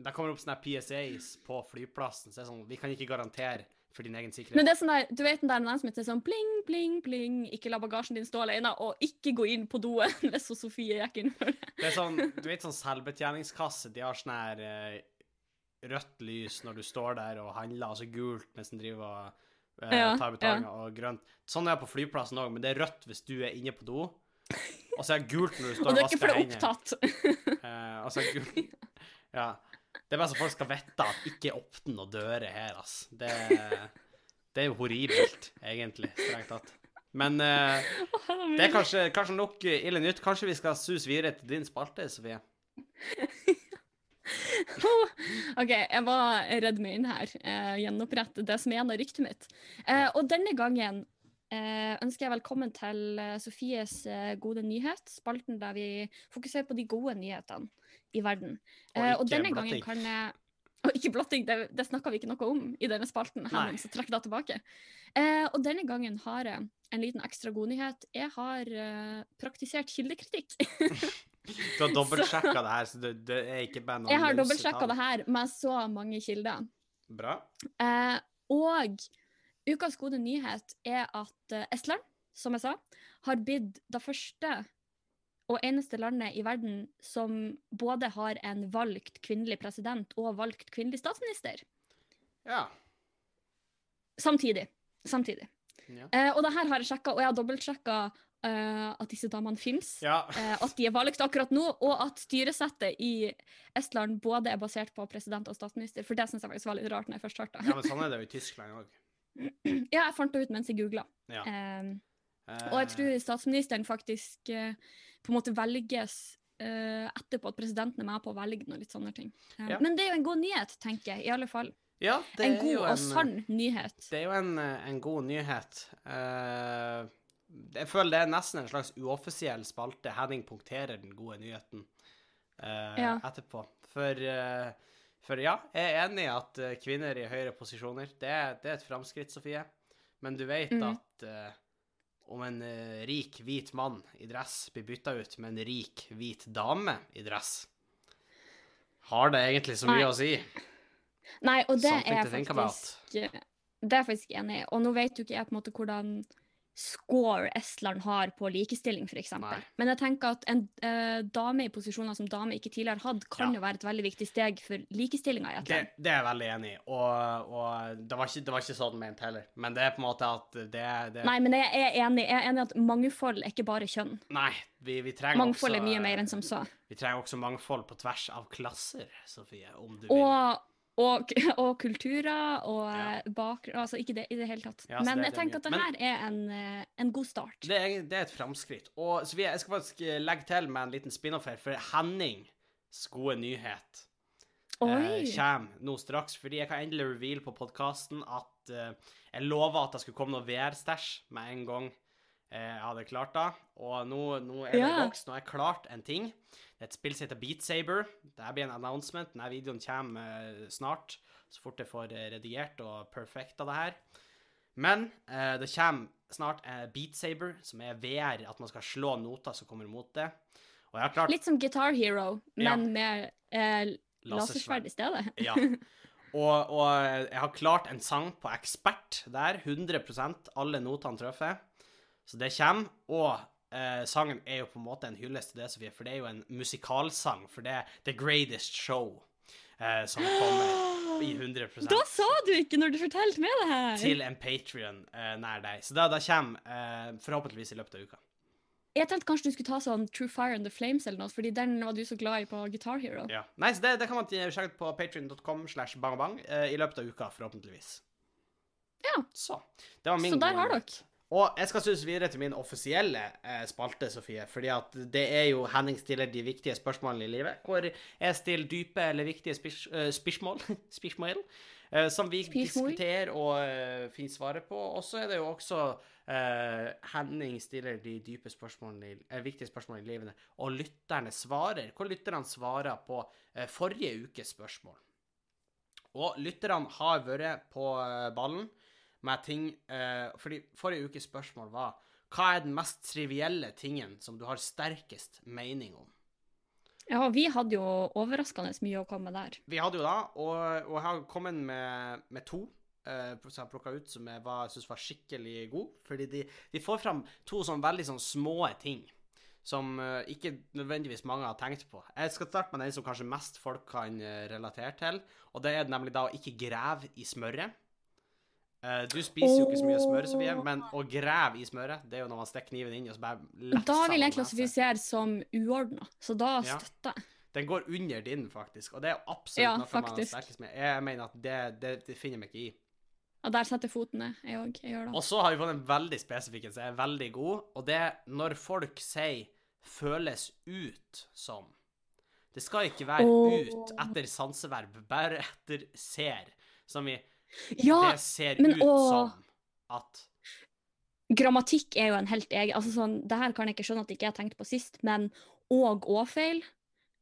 Det kommer opp sånne PSAs på flyplassen, så det er sånn Vi kan ikke garantere for din egen sikkerhet. Men det er sånn der, du vet den der som heter sånn bling, bling, bling, ikke la bagasjen din stå alene, og ikke gå inn på doen [laughs] hvis Sofie gikk inn for det. Det er sånn, du vet sånn selvbetjeningskasse, de har sånn her eh, rødt lys når du står der og handler, altså gult mens den driver og eh, Ja, tar betalinga, og grønt. Sånn er det på flyplassen òg, men det er rødt hvis du er inne på do. Og så er det gult når du [laughs] står Og og det er ikke for det er opptatt. Eh, og så er det gult [laughs] Ja. Det er bare så folk skal vite at ikke åpne noen dører her, ass. Det, det er jo horribelt, egentlig, strengt tatt. Men uh, det er kanskje, kanskje nok ille nytt. Kanskje vi skal suse videre til din spalte, Sofie? [laughs] OK, jeg var redd meg inn her. Eh, gjenopprette det som er av ryktet mitt. Eh, og denne gangen ønsker jeg velkommen til eh, Sofies eh, gode nyhet, spalten der vi fokuserer på de gode nyhetene i verden. Og Eh, og denne gangen kan jeg [laughs] og ikke blotting, det, det snakka vi ikke noe om i denne spalten. Henning, så trekk det tilbake. Eh, og denne gangen har jeg en liten ekstra godnyhet. Jeg har eh, praktisert kildekritikk. [laughs] Du har dobbeltsjekka det her, så det, det er ikke bare noen Jeg har dobbeltsjekka det her med så mange kilder. Bra. Eh, og ukas gode nyhet er at eh, Estland, som jeg sa, har blitt det første og eneste landet i verden som både har en valgt kvinnelig president og valgt kvinnelig statsminister. Ja. Samtidig. Samtidig. Ja. Eh, og det her har jeg sjekka, og jeg har dobbeltsjekka eh, at disse damene fins. ja. Eh, at de er valgt akkurat nå, og at styresettet i Estland både er basert på president og statsminister. For det syns jeg faktisk var litt rart når jeg først hørte Ja, men sånn er det jo i Tyskland òg. Ja, jeg fant det ut mens jeg googla. Ja. Eh, og jeg tror statsministeren faktisk eh, på en måte velges eh, etterpå at presidenten er med på å velge noe litt sånne ting. Eh, Ja. Men det er jo en god nyhet, tenker jeg. I alle fall. ja, det En god jo og sann nyhet. Det er jo en, en god nyhet. Eh, jeg føler det er nesten en slags uoffisiell spalte. Henning punkterer den gode nyheten eh, etterpå. For, for ja, jeg er enig i at eh, kvinner i høyere posisjoner, det det er et framskritt, Sofie. Men du vet Mm. at uh, om en uh, rik, hvit mann i dress blir bytta ut med en rik, hvit dame i dress, har det egentlig så mye Nei. å si? Nei, og det Something er to faktisk Det er jeg faktisk enig i. Og nå vet jo ikke jeg på en måte hvordan score Estland har på likestilling, f.eks. Men jeg tenker at en eh, dame i posisjoner som dame ikke tidligere hadde, kan Ja. jo være et veldig viktig steg for likestillinga i et Det, det er jeg veldig enig i, og, og det, var ikke, det var ikke sånn ment heller. Men det er på en måte at det, det Nei, men jeg er enig. Jeg er enig i at mangfold er ikke bare kjønn. Nei, vi, vi trenger Mangfold også er mye mer enn som så. Vi trenger også mangfold på tvers av klasser, Sofie, om du vil. Og, og, kulturer og Ja. eh, bakgrunn Altså ikke det i det hele tatt. Ja, Men er jeg tenker at det her er en, eh, en god start. Det er, det er et framskritt. Og vi, jeg skal faktisk eh, legge til med en liten spin-off her, for Hennings gode nyhet eh, kommer nå straks. Fordi jeg kan endelig reveal på podkasten at eh, jeg lova at det skulle komme noe VR-stæsj med en gang eh, jeg hadde klart det. Og nå, nå er det Ja. voksen, og Nå har jeg klart en ting. Et spill som heter Beat Saber. Dette blir en announcement. Denne videoen kommer eh, snart, så fort jeg får eh, redigert og perfekta det her. Men eh, det kommer snart eh, Beat Saber, som er VR, at man skal slå noter som kommer mot det. Og jeg har klart Litt som Guitar Hero, Ja. men med eh, lasersverd i stedet. [laughs] Ja. Og, og jeg har klart en sang på ekspert der. 100% alle notene treffer. Så det kommer. Og eh, sangen er jo på en måte en hyllest til det, Sofie, for det er jo en musikalsang. For det er The Greatest Show eh, som kommer i [gasps] 100% Da sa du ikke når du fortalte meg det her! til en Patrion eh, nær deg. Så da, da kommer eh, forhåpentligvis i løpet av uka. Jeg tenkte kanskje du skulle ta sånn True Fire and the Flames eller noe, fordi den var du så glad i på Guitar Hero. Ja. Nei, så det, det kan man sjekke på patrion.com slash bangbang eh, i løpet av uka, forhåpentligvis. Ja. Så. Det var min Så der har dere. Og jeg skal synes videre til min offisielle eh, spalte, Sofie, fordi at det er jo Henning stiller de viktige spørsmålene i livet, hvor jeg stiller dype eller viktige spirs, eh, spørsmål, [laughs] spørsmål eh, som vi Spørsmål. diskuterer og uh, finner svaret på. Og så er det jo også uh, Henning stiller de dype spørsmålene, eh, viktige spørsmålene i livet, og lytterne svarer. Hvor lytterne svarer på eh, forrige ukes spørsmål. Og lytterne har vært på eh, ballen med ting eh, Fordi forrige ukes spørsmål var hva er den mest trivielle tingen som du har sterkest mening om? Ja, vi hadde jo overraskende mye å komme med der. Vi hadde jo da, og, og jeg har kommet med, med to eh, som jeg plukka ut som jeg var, var skikkelig gode. Fordi de, de får fram to sånn veldig sånn små ting som eh, ikke nødvendigvis mange har tenkt på. Jeg skal starte med den som kanskje mest folk kan eh, relatere til, og det er nemlig da å ikke grave i smøret. Eh, du spiser jo ikke så mye smør, Sofie, men å grave i smøret, det er jo når man stikker kniven inn og så bare lefser Da vil jeg klassifisere som uordna, så da støtter jeg. Den går under din, faktisk, og det er jo absolutt Ja, noe man har sterkest med. Jeg mener at det, det, det finner jeg meg ikke i. Og der setter foten ned, jeg òg. Jeg gjør det. Og så har vi fått en veldig spesifikk en som er veldig god, og det er når folk sier 'føles ut som'. Det skal ikke være oh. ut etter sanseverb, bare etter ser. Som i Ja, Det ser men ut og... som at grammatikk er jo en helt egen altså sånn, Det her kan jeg ikke skjønne at jeg ikke har tenkt på sist, men og og-feil,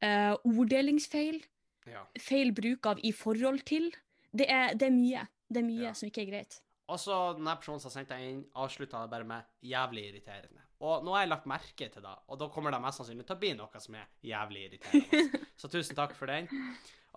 uh, orddelingsfeil, Ja. feil bruk av i forhold til Det er, det er mye. Det er mye Ja. som ikke er greit. Og så denne personen som sendte inn, avslutta det bare med 'jævlig irriterende'. Og nå har jeg lagt merke til det, og da kommer det mest sannsynlig til å bli noe som er jævlig irriterende. [laughs] Så tusen takk for den.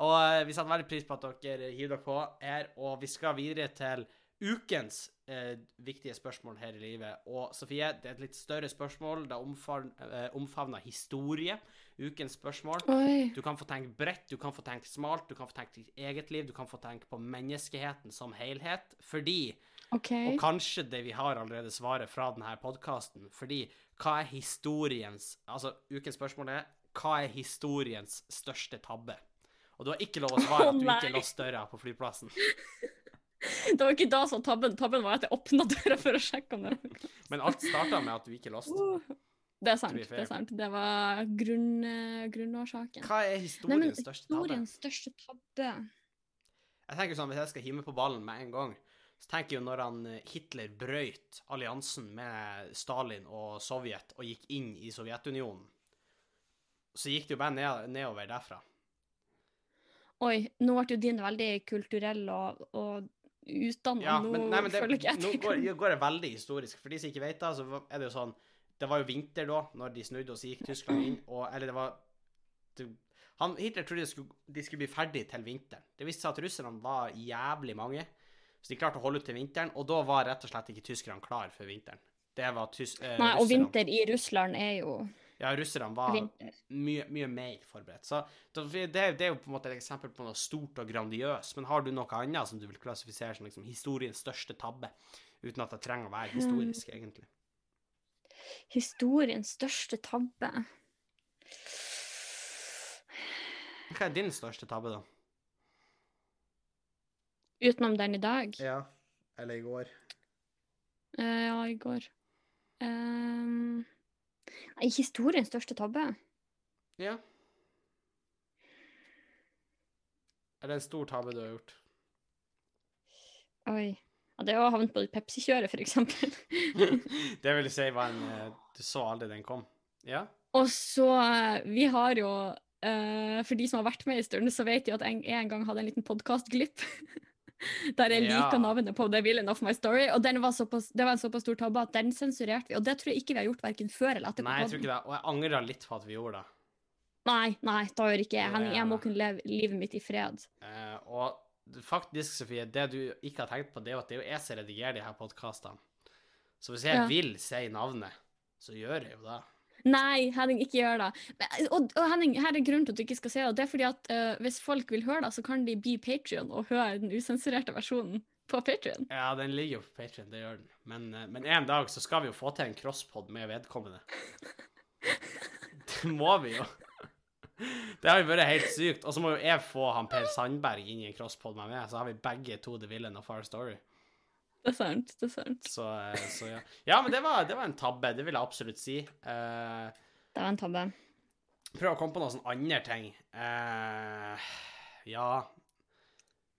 Og eh, vi setter veldig pris på at dere hiver dere på her, og vi skal videre til ukens eh, viktige spørsmål her i livet. Og Sofie, det er et litt større spørsmål. Det omfavner, eh, historie. Ukens spørsmål. Oi. Du kan få tenke bredt, du kan få tenke smalt, du kan få tenke ditt eget liv, du kan få tenke på menneskeheten som helhet. Fordi, okay. og kanskje det vi har allerede svaret fra denne podkasten, fordi hva er historiens Altså, ukens spørsmål er hva er historiens største tabbe? Og du har ikke lov å svare at du ikke nei. låste døra på flyplassen. Det var ikke da som tabben Tabben var at jeg åpna døra for å sjekke om det var noe. Men alt starta med at du ikke låste. Det er sant. Det er sant. Det var grunn, eh, grunnårsaken. Hva er Nei, men historiens største tabbe? historiens største tabbe Jeg tenker sånn, Hvis jeg skal hive på ballen med en gang, så tenker jeg jo når han eh, Hitler brøyt alliansen med Stalin og Sovjet og gikk inn i Sovjetunionen, så gikk det jo bare nedover derfra. Oi, nå ble jo din veldig kulturell og, og utdanna. Ja, nå nei, det, føler ikke jeg nå går, går det veldig historisk. For de som ikke vet det, så er det jo sånn Det var jo vinter da, når de snudde, og så gikk Tyskland inn, og Eller det var det, han, Hitler trodde de skulle, de skulle bli ferdig til vinteren. Det viste seg at russerne var jævlig mange, så de klarte å holde ut til vinteren, og da var rett og slett ikke tyskerne klar for vinteren. Det var tys, eh, Nei, og vinter i Russland er jo Ja, russerne var mye, mye mer forberedt. Så det, det er jo på en måte et eksempel på noe stort og grandiøst. Men har du noe annet som du vil klassifisere som liksom historiens største tabbe? Uten at det trenger å være historisk, egentlig. Historiens største tabbe. Hva er din største tabbe, da? Utenom den i dag? Ja. Eller i går. Uh, ja, i går. Um, nei, historiens største tabbe? Ja. Er det en stor tabbe du har gjort? Oi. Ja, det å havne på Pepsi-kjøret, for eksempel. [laughs] det vil si var en eh, Du så aldri den kom? Ja? Og så eh, Vi har jo uh, For de som har vært med en stund, så vet de at jeg en gang hadde en liten podkastglipp. [laughs] [laughs] Der jeg Ja. liker navnet på The Villain of My Story. Og den var såpass, det var en såpass stor tabbe at den sensurerte vi. Og det tror jeg ikke vi har gjort verken før eller etterpå. Nei, jeg tror ikke det. Og jeg angrer litt på at vi gjorde det. Nei, nei, da gjør ikke jeg. Henning, jeg må kunne leve livet mitt i fred. Uh, og faktisk, Sofie, det du ikke har tenkt på, det er jo at det er jo jeg som redigerer de her podkastene. Så hvis jeg Ja. vil si navnet, så gjør jeg jo det. Nei, Henning, ikke gjør det. Men, og, og Henning, her er grunnen til at du ikke skal se det. Det er fordi at uh, hvis folk vil høre det, så kan de bli Patrion og høre den usensurerte versjonen på Patrion. Ja, den ligger jo på Patreon, det gjør den. Men, uh, men en dag så skal vi jo få til en crosspod med vedkommende. [laughs] Det må vi jo. Det har jo vært helt sykt. Og så må jo jeg få han Per Sandberg inn i en crosspod med meg, så har vi begge to The Villain og Far Story. Det er sant. det er sant. Så, eh, så ja. Ja, men det var, det var en tabbe, det vil jeg absolutt si. Uh, Det var en tabbe. Prøv å komme på noen sånne andre ting. Uh, ja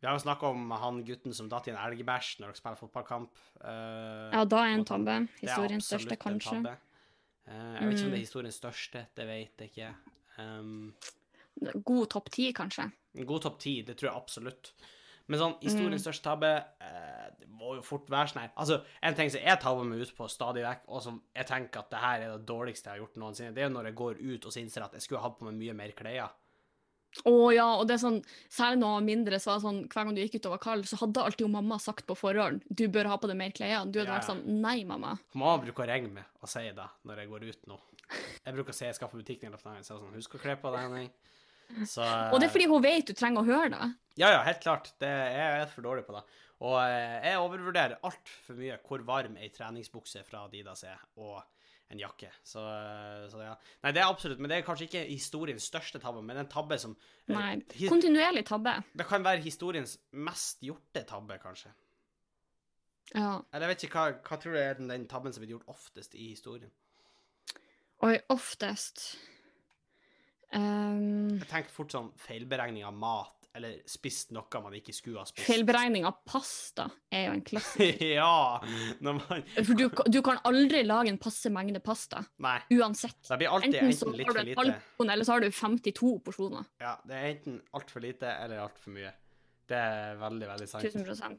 Vi har jo snakka om han gutten som datt i en elgbæsj når dere spiller fotballkamp. Uh, Ja, da er en tabbe. Historiens største, en kanskje. tabbe. Eh, jeg vet ikke om det Mm. er historiens største, det vet jeg ikke. Um, God topp ti, kanskje. god topp ti, det tror jeg absolutt. Men sånn, historiens Mm. største tabbe må jo fort være sånn her Altså, en ting som jeg tabber meg ut på stadig vekk, og som jeg tenker at det her er det dårligste jeg har gjort noensinne, det er jo når jeg går ut og så innser at jeg skulle ha hatt på meg mye mer klær. Å ja, og det er sånn, særlig når jeg var mindre, så var det sånn, hver gang du gikk ut og var kald, så hadde alltid jo mamma sagt på forhånd du bør ha på deg mer klær. Du hadde Ja, vært sånn nei, mamma. Mamma bruker å ringe meg og si det når jeg går ut nå. Jeg bruker å si jeg skal på butikken, eller noe, så er sånn, husk å kle på deg, Henning. Så Og det er fordi hun vet du trenger å høre det. Ja, ja, helt klart. Det, jeg er for dårlig på det. Og eh, jeg overvurderer altfor mye hvor varm ei treningsbukse fra Adidas er, og en jakke. Så, eh, så ja. Nei, det er absolutt, men det er kanskje ikke historiens største tabbe, men en tabbe som eh, Nei. Kontinuerlig tabbe. Det kan være historiens mest gjorte tabbe, kanskje. Ja. Eller jeg vet ikke, hva, hva tror du er den, den tabben som blir gjort oftest i historien? Oi, oftest um, Jeg tenker fort sånn feilberegning av mat, eller spist noe man ikke skulle ha spist. Feilberegning av pasta er jo en klassiker. [laughs] ja! Man For du, du kan aldri lage en passe mengde pasta, Nei. uansett. Det blir alltid Enten enten litt har du for en lite halv porsjon, eller så har du 52 porsjoner. Ja, det er enten altfor lite eller altfor mye. Det er veldig, veldig sant. 1000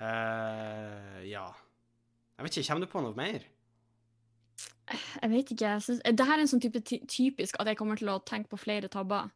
uh, ja. Jeg vet ikke, kommer du på noe mer? Jeg vet ikke. Jeg synes, det her er en sånn type ty- typisk at jeg kommer til å tenke på flere tabber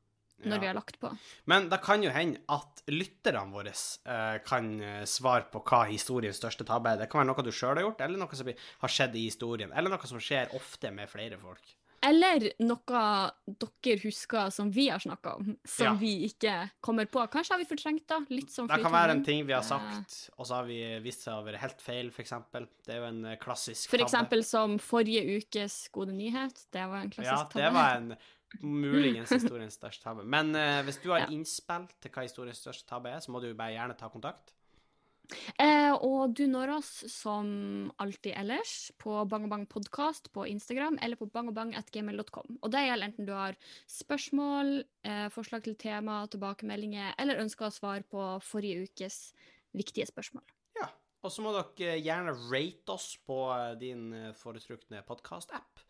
når vi har lagt på. Men det kan jo hende at lytterne våre eh, kan eh, svare på hva historiens største tabbe er. Det kan være noe du sjøl har gjort, eller noe som har skjedd i historien, eller noe som skjer ofte med flere folk. Eller noe dere husker som vi har snakka om, som Ja. vi ikke kommer på. Kanskje har vi fortrengt da? Litt sånn Det kan være en ting vi har sagt, og så har vi vist seg å være helt feil, f.eks. Det er jo en eh, klassisk tabbe. eksempel som forrige ukes gode nyhet. Det var en klassisk Ja, tabbe. det var en muligens historiens største tabbe. Men uh, hvis du har Ja. innspill til hva historiens største tabbe er, så må du bare gjerne ta kontakt. Eh, og du når oss som alltid ellers på Bang og Bang podkast på Instagram eller på bangobang.gmail.com. Og det gjelder enten du har spørsmål, eh, forslag til tema, tilbakemeldinger eller ønsker å svare på forrige ukes viktige spørsmål. Ja. Og så må dere gjerne rate oss på eh, din eh, foretrukne podkast-app.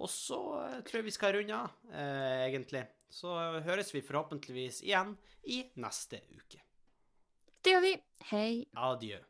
Og så eh, tror jeg vi skal runde av, eh, egentlig. Så høres vi forhåpentligvis igjen i neste uke. Det gjør vi. Hei. Adjø.